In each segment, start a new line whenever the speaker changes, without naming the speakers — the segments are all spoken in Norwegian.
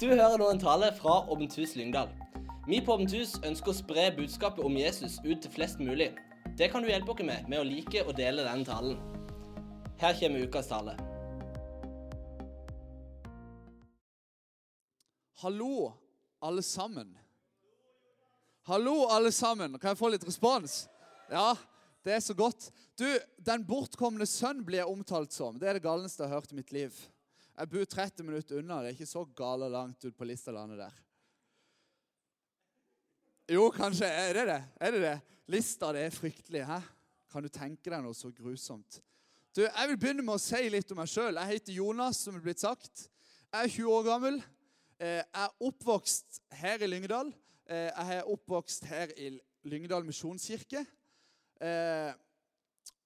Du hører nå en tale fra Åpent hus Lyngdal. Vi på Åpent hus ønsker å spre budskapet om Jesus ut til flest mulig. Det kan du hjelpe oss med med å like og dele denne talen. Her kommer ukas tale.
Hallo, alle sammen. Hallo, alle sammen. Kan jeg få litt respons? Ja, det er så godt. Du, Den bortkomne sønn blir jeg omtalt som. Det er det galneste jeg har hørt i mitt liv. Jeg bor 30 minutter unna. Det er ikke så gale langt ut på Listerlandet der. Jo, kanskje. Er det det? Er det det? Lista, det er fryktelig. hæ? Kan du tenke deg noe så grusomt? Du, Jeg vil begynne med å si litt om meg sjøl. Jeg heter Jonas, som det er blitt sagt. Jeg er 20 år gammel. Eh, Jeg er oppvokst her i Lyngdal. Eh, Jeg er oppvokst her i Lyngdal misjonskirke. Eh,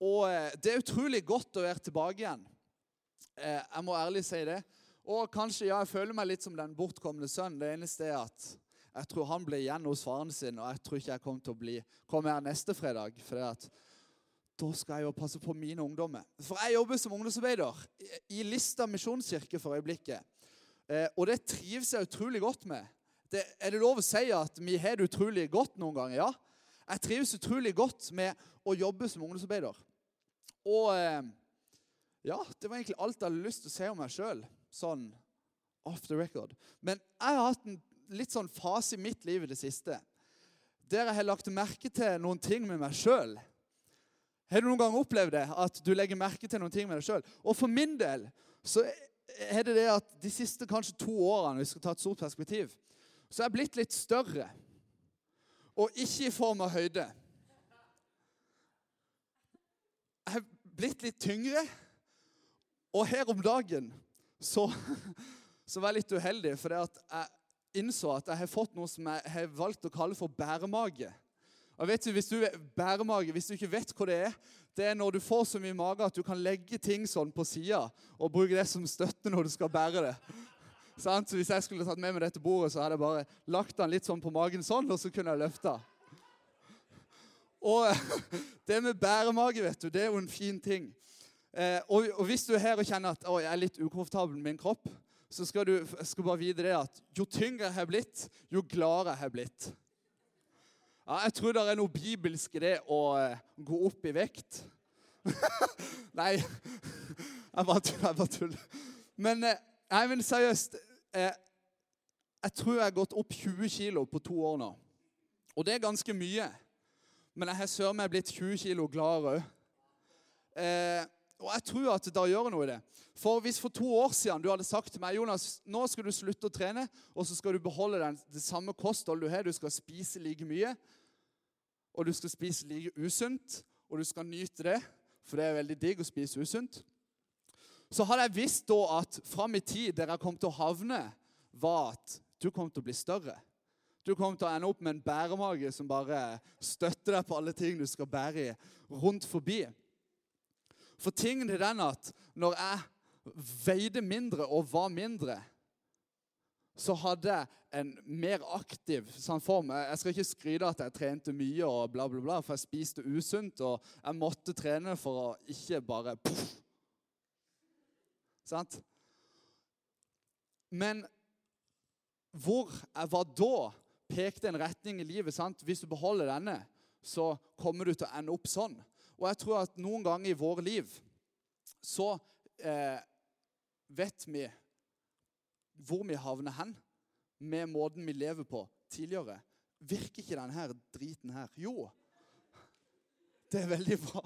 Og det er utrolig godt å være tilbake igjen. Eh, Jeg må ærlig si det. Og kanskje, ja, jeg føler meg litt som den bortkomne sønnen. Det eneste er at jeg tror han ble igjen hos faren sin, og jeg tror ikke jeg kommer til å bli, komme her neste fredag. For det at da skal jeg jo passe på mine ungdommer. For jeg jobber som ungdomsarbeider i- Lista misjonskirke for øyeblikket. Eh, og det trives jeg utrolig godt med. Det, er det lov å si at vi har det utrolig godt noen ganger? Ja. Jeg trives utrolig godt med å jobbe som ungdomsarbeider. Og eh, ja, det var egentlig alt jeg hadde lyst til å si om meg sjøl. Sånn off the record. Men jeg har hatt en litt sånn fase i mitt liv i det siste der jeg har lagt merke til noen ting med meg sjøl. Har du noen gang opplevd det? At du legger merke til noen ting med deg sjøl? Og for min del så er det det at de siste kanskje to årene, vi skal ta et stort perspektiv, så er jeg blitt litt større. Og ikke i form av høyde. Jeg har blitt litt tyngre. Og her om dagen så, så var jeg litt uheldig, for jeg innså at jeg har fått noe som jeg har valgt å kalle for bæremage. Og vet du, hvis du bæremage, hvis du ikke vet hva det er, det er når du får så mye mage at du kan legge ting sånn på sida og bruke det som støtte når du skal bære det. Så Hvis jeg skulle tatt med meg dette bordet, så hadde jeg bare lagt den litt sånn på magen sånn, og så kunne jeg løfta. Og det med bæremage, vet du, det er jo en fin ting. Eh, og, og, hvis du er her og kjenner at å, jeg er litt ukomfortabel med min kropp, så skal du skal bare vite det at jo tyngre jeg har blitt, jo gladere jeg har blitt. Ja, jeg tror det er noe bibelsk i det å eh, gå opp i vekt. Nei, jeg bare tuller. Jeg bare tuller. Men, eh, nei, men seriøst Jeg tror jeg har gått opp 20 kilo på to år nå. Og det er ganske mye. Men jeg har søren meg blitt 20 kilo gladere òg. Og jeg tror at det gjør noe i det. For hvis for to år siden du hadde sagt til meg Jonas, nå skal du slutte å trene, og så skal du beholde den, det samme kostholdet du har, du skal spise like mye, og du skal spise like usunt, og du skal nyte det, for det er veldig digg å spise usunt, så hadde jeg visst da at fram i tid der jeg kom til å havne, var at du kom til å bli større. Du kommer til å ende opp med en bæremage som bare støtter deg på alle ting du skal bære rundt forbi. For tingen er den at når jeg veide mindre og var mindre, så hadde jeg en mer aktiv sånn form. Jeg skal ikke skryte at jeg trente mye, og bla bla bla, for jeg spiste usunt. Og jeg måtte trene for å ikke bare puff. Sant? Men hvor jeg var da, pekte en retning i livet. sant? Hvis du beholder denne, så kommer du til å ende opp sånn. Og jeg tror at noen ganger i våre liv så eh, vet vi hvor vi havner hen med måten vi lever på tidligere. Virker ikke denne driten her? Jo. Det er veldig bra.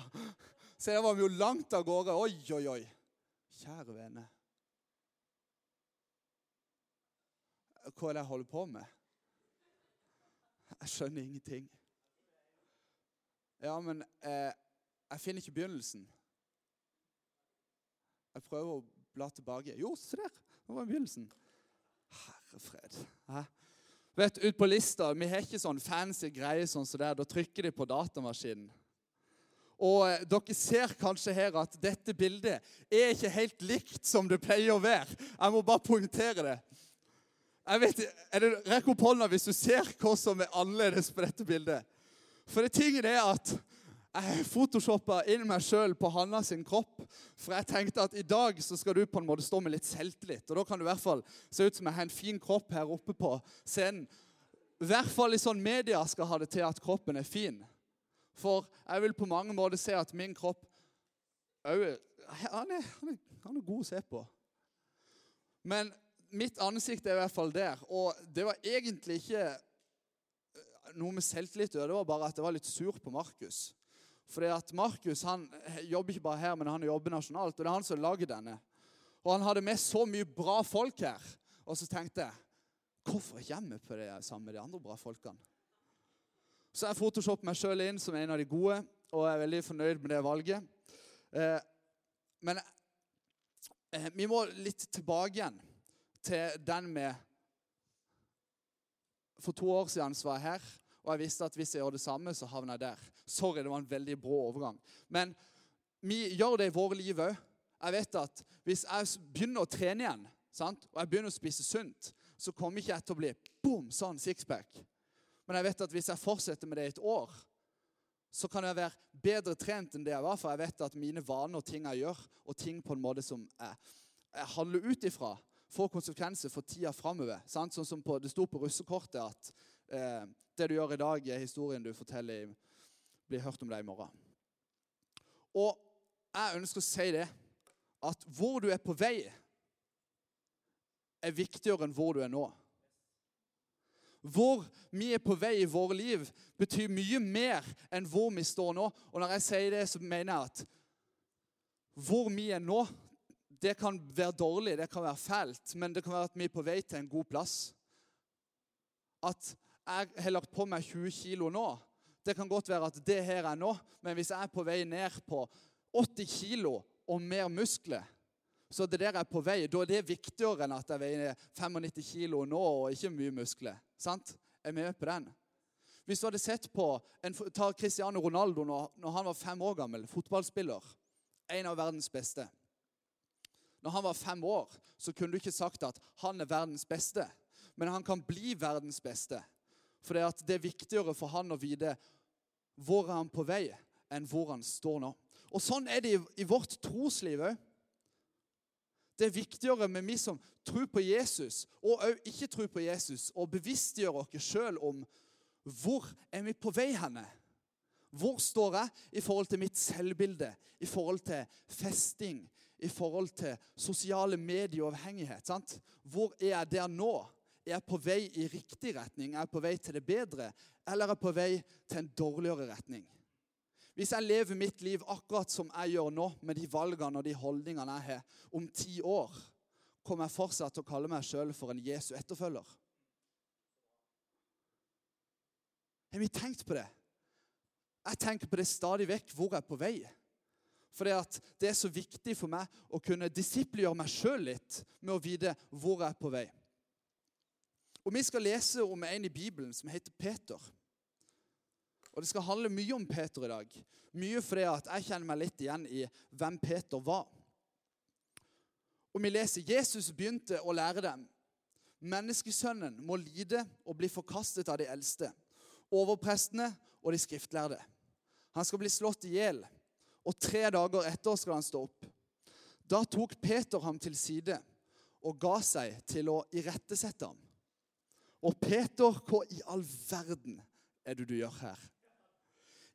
Så der var vi jo langt av gårde. Oi, oi, oi. Kjære vene. Hva er det jeg holder på med? Jeg skjønner ingenting. Ja, men eh, jeg finner ikke begynnelsen. Jeg prøver å bla tilbake. Jo, se der! Det var begynnelsen. Herre fred. Hæ? Vet, ut på lista, Vi har ikke sånn fancy greier sånn som der. Da trykker de på datamaskinen. Og eh, dere ser kanskje her at dette bildet er ikke helt likt som det pleier å være. Jeg må bare poengtere det. Jeg vet, er det Rekk opp hånda hvis du ser hva som er annerledes på dette bildet. For det tingen er at Jeg photoshoppa inn meg sjøl på Hanna sin kropp. For jeg tenkte at i dag så skal du på en måte stå med litt selvtillit. Og da kan du i hvert fall se ut som jeg har en fin kropp her oppe på scenen. I hvert fall i sånn media skal ha det til at kroppen er fin. For jeg vil på mange måter se at min kropp òg han, han, han er god å se på. Men mitt ansikt er i hvert fall der. Og det var egentlig ikke noe med selvtillit å gjøre. Det var bare at jeg var litt sur på Markus. Fordi at Markus han jobber ikke bare her, men han jobber nasjonalt. Og det er han som lager denne. Og han hadde med så mye bra folk her. Og så tenkte jeg Hvorfor kommer vi på det sammen med de andre bra folkene? Så jeg photoshoppet meg sjøl inn som en av de gode, og jeg er veldig fornøyd med det valget. Eh, men eh, vi må litt tilbake igjen til den med For to år siden var jeg her, og jeg visste at hvis jeg gjør det samme, så havner jeg der. Sorry, det var en veldig brå overgang. Men vi gjør det i våre liv òg. Jeg vet at hvis jeg begynner å trene igjen, sant? og jeg begynner å spise sunt, så kommer ikke jeg til å bli boom, sånn sixpack. Men jeg vet at hvis jeg fortsetter med det i et år, så kan jeg være bedre trent enn det jeg var. For jeg vet at mine vaner og ting jeg gjør, og ting på en måte som jeg, jeg handler ut ifra, får konsekvenser for tida framover. Sånn som på, det sto på russekortet at eh, det du gjør i dag, er historien du forteller, blir hørt om deg i morgen. Og jeg ønsker å si det, at hvor du er på vei, er viktigere enn hvor du er nå. Hvor vi er på vei i våre liv, betyr mye mer enn hvor vi står nå. Og når jeg sier det, så mener jeg at hvor vi er nå, det kan være dårlig, det kan være fælt, men det kan være at vi er på vei til en god plass. At jeg har lagt på meg 20 kilo nå. Det kan godt være at det her er nå, men hvis jeg er på vei ned på 80 kilo og mer muskler, så det der er på vei, da er det viktigere enn at jeg veier 95 kilo nå og ikke mye muskler. Sant? Jeg Er med på den? Hvis du hadde sett på en, Ta Cristiano Ronaldo når, når han var fem år gammel, fotballspiller. En av verdens beste. Når han var fem år, så kunne du ikke sagt at han er verdens beste. Men han kan bli verdens beste. For det, at det er viktigere for han å vite hvor er han på vei, enn hvor han står nå. Og Sånn er det i, i vårt trosliv òg. Det er viktigere med vi som tror på Jesus, og òg ikke tror på Jesus, og bevisstgjør oss sjøl om hvor er vi på vei henne. Hvor står jeg i forhold til mitt selvbilde, i forhold til festing, i forhold til sosiale medieavhengighet? sant? Hvor er jeg der nå? Er jeg på vei i riktig retning? Er jeg på vei til det bedre? Eller er jeg på vei til en dårligere retning? Hvis jeg lever mitt liv akkurat som jeg gjør nå, med de valgene og de holdningene jeg har, om ti år, kommer jeg fortsatt til å kalle meg sjøl for en Jesu etterfølger. Har vi tenkt på det? Jeg tenker på det stadig vekk hvor jeg er på vei. For det er så viktig for meg å kunne disippelgjøre meg sjøl litt med å vite hvor jeg er på vei. Og Vi skal lese om en i Bibelen som heter Peter. Og Det skal handle mye om Peter i dag. Mye fordi at jeg kjenner meg litt igjen i hvem Peter var. Og Vi leser Jesus begynte å lære dem. Menneskesønnen må lide og bli forkastet av de eldste, overprestene og de skriftlærde. Han skal bli slått i hjel, og tre dager etter skal han stå opp. Da tok Peter ham til side og ga seg til å irettesette ham. Og Peter, hva i all verden er det du gjør her?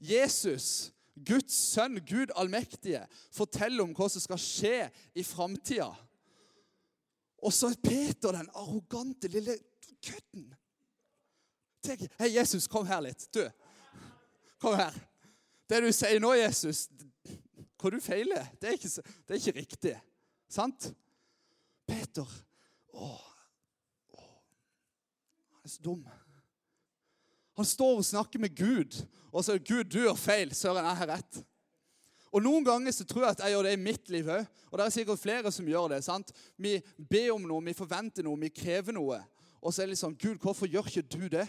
Jesus, Guds sønn, Gud allmektige, forteller om hva som skal skje i framtida. Og så er Peter den arrogante lille kødden. Hei, Jesus, kom her litt. Du, kom her. Det du sier nå, Jesus, hva du feiler, det er ikke, det er ikke riktig. Sant? Peter Å, å, han er så dum. Han står og snakker med Gud, og så er Gud, du gjør feil. Søren, jeg har rett. Og Noen ganger så tror jeg at jeg gjør det i mitt liv òg. Og det er sikkert flere som gjør det. sant? Vi ber om noe, vi forventer noe, vi krever noe. Og så er det sånn Gud, hvorfor gjør ikke du det?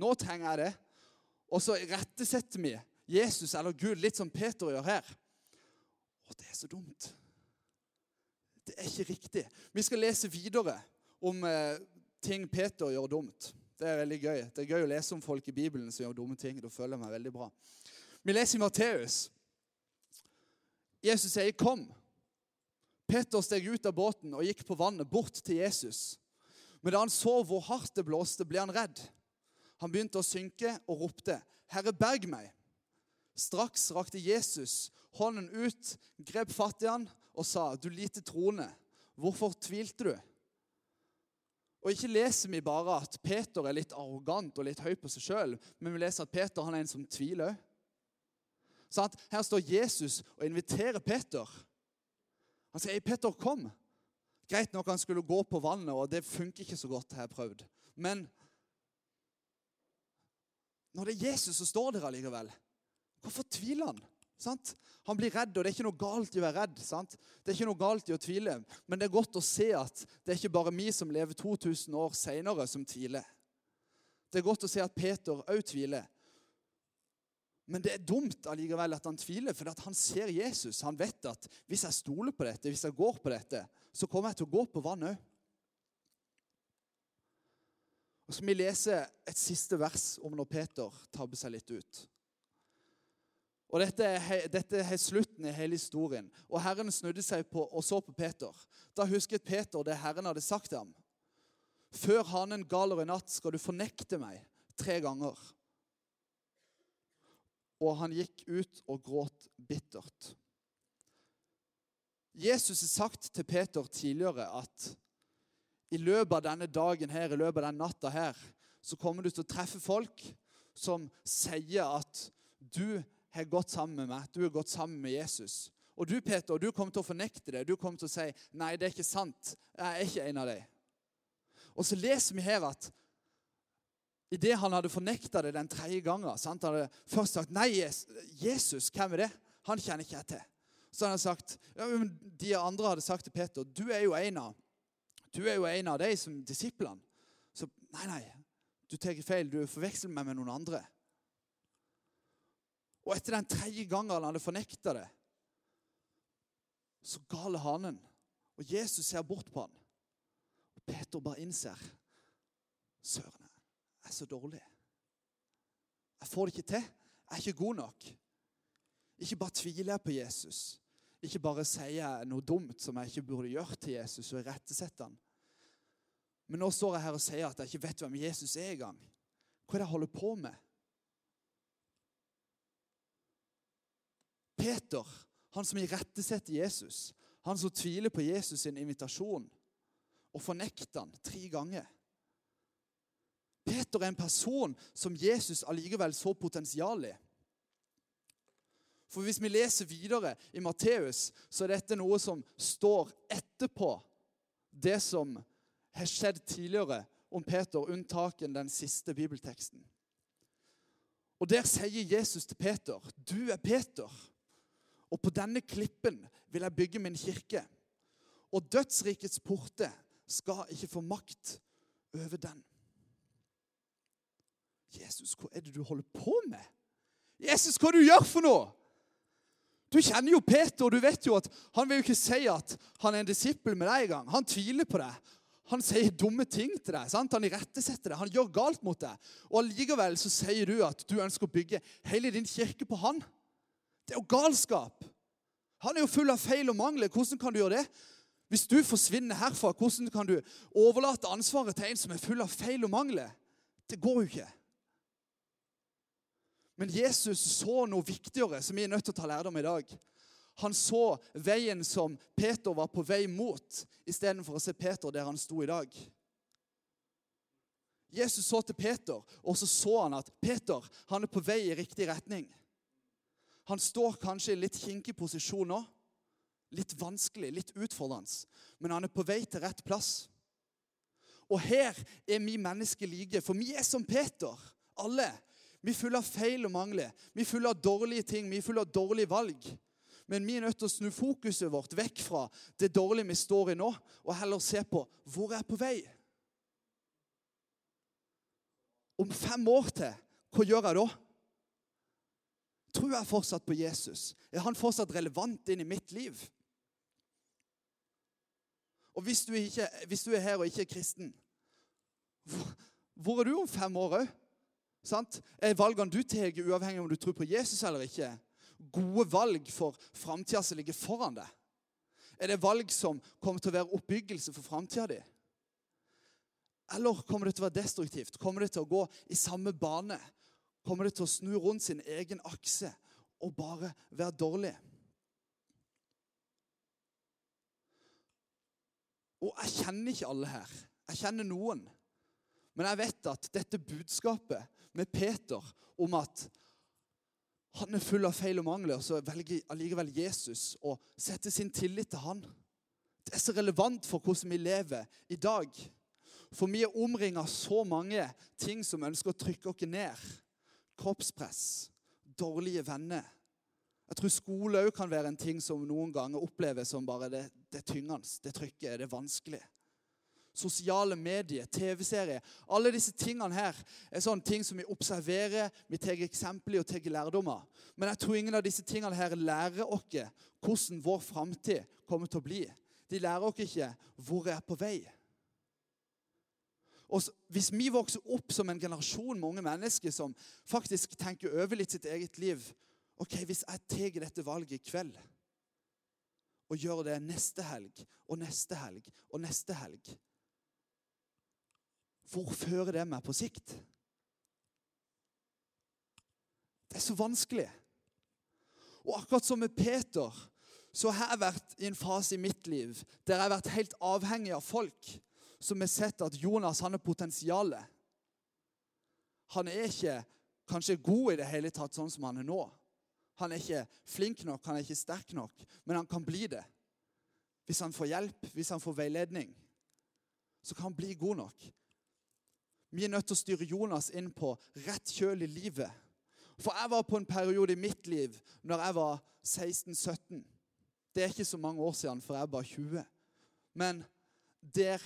Nå trenger jeg det. Og så rettesetter vi Jesus eller Gud litt som Peter gjør her. Å, det er så dumt. Det er ikke riktig. Vi skal lese videre om eh, ting Peter gjør dumt. Det er veldig gøy. Det er gøy å lese om folk i Bibelen som gjør dumme ting. Da føler jeg meg veldig bra. Vi leser i Matteus. Jesus sier 'kom'. Peter steg ut av båten og gikk på vannet bort til Jesus. Men da han så hvor hardt det blåste, ble han redd. Han begynte å synke og ropte, 'Herre, berg meg!' Straks rakte Jesus hånden ut, grep fatt i han og sa, 'Du lite troende, hvorfor tvilte du?' Og Ikke leser vi bare at Peter er litt arrogant og litt høy på seg sjøl, men vi leser at Peter han er en som tviler òg. Her står Jesus og inviterer Peter. Han sier, 'Peter, kom.' Greit nok han skulle gå på vannet, og det funker ikke så godt, har jeg prøvd. Men når det er Jesus som står der allikevel, hvorfor tviler han? Sant? Han blir redd, og det er ikke noe galt i å være redd. Sant? Det er ikke noe galt i å tvile, men det er godt å se at det er ikke bare vi som lever 2000 år seinere, som tviler. Det er godt å se at Peter òg tviler. Men det er dumt allikevel at han tviler, for han ser Jesus. Han vet at hvis jeg stoler på dette, hvis jeg går på dette, så kommer jeg til å gå på vann òg. Og Så skal vi lese et siste vers om når Peter tabber seg litt ut. Og Dette er, dette er slutten i hele historien. Og Herren snudde seg på og så på Peter. Da husket Peter det Herren hadde sagt til ham. Før hanen galer i natt skal du fornekte meg tre ganger. Og han gikk ut og gråt bittert. Jesus har sagt til Peter tidligere at i løpet av denne dagen her, i løpet av denne natta her, så kommer du til å treffe folk som sier at du har gått sammen med meg, du har gått sammen med Jesus. Og du, Peter, du kommer til å fornekte det. Du kommer til å si nei, det er ikke sant. Jeg er ikke en av dem. Og så leser vi her at idet han hadde fornekta det den tredje gangen sant? Han hadde først sagt nei, Jesus, hvem er det? Han kjenner ikke jeg til. Så han hadde sagt, ja, men De andre hadde sagt til Peter du er jo en av du er jo en av de som disiplene. Så nei, nei, du tar feil. Du forveksler meg med noen andre. Og etter den tredje gangen han hadde fornekta det, så galer hanen. Og Jesus ser bort på han. Og Peter bare innser Søren, jeg er så dårlig. Jeg får det ikke til. Jeg er ikke god nok. Ikke bare tviler jeg på Jesus. Ikke bare sier jeg noe dumt som jeg ikke burde gjøre til Jesus, og irettesetter han. Men nå står jeg her og sier at jeg ikke vet hvem Jesus er engang. Hva er det jeg holder på med? Peter, han som irettesetter Jesus, han som tviler på Jesus' sin invitasjon og fornekter han tre ganger. Peter er en person som Jesus allikevel så potensial i. For Hvis vi leser videre i Matteus, så er dette noe som står etterpå det som har skjedd tidligere om Peter, unntaken den siste bibelteksten. Og Der sier Jesus til Peter, 'Du er Peter, og på denne klippen vil jeg bygge min kirke.' 'Og dødsrikets porte skal ikke få makt over den.' Jesus, hva er det du holder på med? Jesus, hva er det du gjør for noe? Du kjenner jo Peter, og du vet jo at han vil jo ikke si at han er en disippel med deg engang. Han tviler på deg. Han sier dumme ting til deg. Sant? Han irettesetter deg. Han gjør galt mot deg. Og allikevel så sier du at du ønsker å bygge hele din kirke på han. Det er jo galskap. Han er jo full av feil og mangler. Hvordan kan du gjøre det? Hvis du forsvinner herfra, hvordan kan du overlate ansvaret til en som er full av feil og mangler? Det går jo ikke. Men Jesus så noe viktigere som vi er nødt til å ta lærdom i dag. Han så veien som Peter var på vei mot, istedenfor å se Peter der han sto i dag. Jesus så til Peter, og så så han at Peter han er på vei i riktig retning. Han står kanskje i litt kinkig posisjon nå. Litt vanskelig, litt utfordrende. Men han er på vei til rett plass. Og her er vi mennesker like, for vi er som Peter. Alle. Vi er fulle av feil og mangler. Vi er fulle av dårlige ting. Vi er fulle av dårlige valg. Men vi er nødt til å snu fokuset vårt vekk fra det dårlige vi står i nå, og heller se på hvor jeg er på vei. Om fem år til, hva gjør jeg da? Tror jeg fortsatt på Jesus? Er han fortsatt relevant inn i mitt liv? Og hvis du, ikke, hvis du er her og ikke er kristen, hvor, er du om fem år òg? Valgene du tar, uavhengig om du tror på Jesus eller ikke, gode valg for framtida som ligger foran deg? Er det valg som kommer til å være oppbyggelse for framtida di? Eller kommer det til å være destruktivt? Kommer det til å gå i samme bane? Kommer det til å snu rundt sin egen akse og bare være dårlig? Og jeg kjenner ikke alle her. Jeg kjenner noen. Men jeg vet at dette budskapet med Peter om at han er full av feil og mangler, så velger allikevel Jesus å sette sin tillit til han. Det er så relevant for hvordan vi lever i dag. For vi er omringa av så mange ting som ønsker å trykke oss ned. Kroppspress, dårlige venner. Jeg tror skole òg kan være en ting som noen ganger oppleves som bare det, det tyngende, det trykket, det er vanskelig sosiale medier, TV-serier. Alle disse tingene her er sånne ting som vi observerer, vi tar eksempler og tar lærdommer. Men jeg tror ingen av disse tingene her lærer oss hvordan vår framtid kommer til å bli. De lærer oss ikke hvor jeg er på vei. Og Hvis vi vokser opp som en generasjon med unge mennesker som faktisk tenker over litt sitt eget liv ok, Hvis jeg tar dette valget i kveld og gjør det neste helg og neste helg og neste helg hvor fører det meg på sikt? Det er så vanskelig. Og akkurat som med Peter så har jeg vært i en fase i mitt liv der jeg har vært helt avhengig av folk som har sett at Jonas han er potensialet. Han er ikke kanskje god i det hele tatt sånn som han er nå. Han er ikke flink nok, han er ikke sterk nok, men han kan bli det. Hvis han får hjelp, hvis han får veiledning, så kan han bli god nok. Vi er nødt til å styre Jonas inn på rett kjøl i livet. For jeg var på en periode i mitt liv når jeg var 16-17. Det er ikke så mange år siden, for jeg er bare 20. Men der,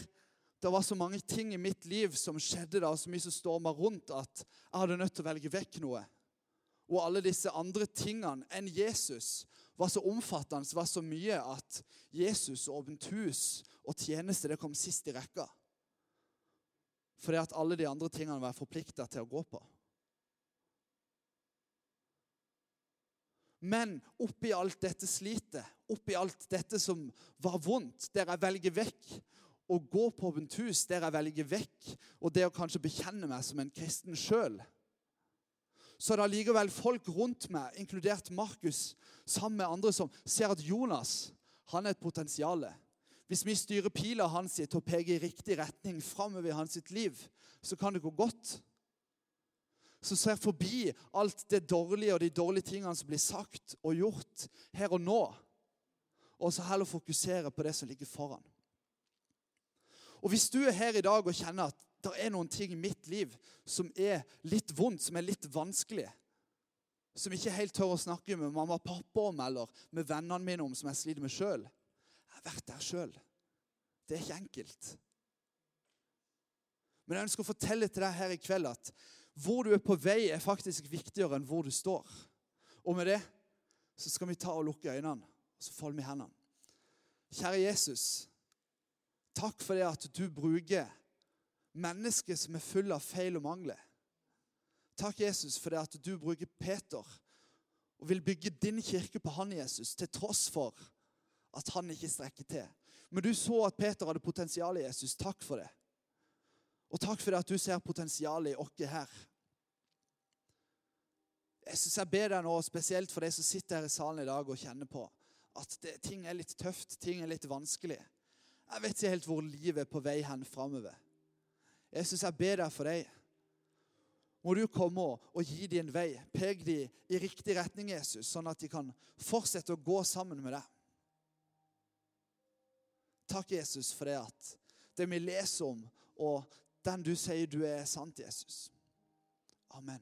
det var så mange ting i mitt liv som skjedde da, og så mye som storma rundt, at jeg hadde nødt til å velge vekk noe. Og alle disse andre tingene enn Jesus var så omfattende, var så mye, at Jesus og åpent hus og tjeneste det kom sist i rekka. Fordi at alle de andre tingene var forplikta til å gå på. Men oppi alt dette slitet, oppi alt dette som var vondt, der jeg velger vekk å gå på åpent hus, der jeg velger vekk og det å kanskje bekjenne meg som en kristen sjøl, så er det allikevel folk rundt meg, inkludert Markus, sammen med andre, som ser at Jonas han er et potensial. Hvis vi styrer pila hans til å peke i riktig retning framover i hans liv, så kan det gå godt. Så ser forbi alt det dårlige og de dårlige tingene som blir sagt og gjort her og nå. Og så heller fokusere på det som ligger foran. Og Hvis du er her i dag og kjenner at det er noen ting i mitt liv som er litt vondt, som er litt vanskelig, som jeg ikke helt tør å snakke med mamma og pappa om eller med vennene mine om, som jeg sliter med sjøl, jeg har vært der sjøl. Det er ikke enkelt. Men jeg ønsker å fortelle til deg her i kveld at hvor du er på vei, er faktisk viktigere enn hvor du står. Og med det så skal vi ta og lukke øynene, og så folder vi hendene. Kjære Jesus, takk for det at du bruker mennesker som er fulle av feil og mangler. Takk, Jesus, for det at du bruker Peter og vil bygge din kirke på han, Jesus, til tross for at han ikke strekker til. Men du så at Peter hadde potensial i Jesus. Takk for det. Og takk for det at du ser potensialet i oss her. Jeg synes jeg ber deg nå, spesielt for de som sitter her i salen i dag og kjenner på at det, ting er litt tøft, ting er litt vanskelig. Jeg vet ikke helt hvor livet er på vei hen framover. Jeg synes jeg ber deg for deg. Må du komme og gi dem en vei. Pek dem i riktig retning, Jesus, sånn at de kan fortsette å gå sammen med deg. Takk, Jesus, for det at det vi leser om, og den du sier du er sant, Jesus. Amen.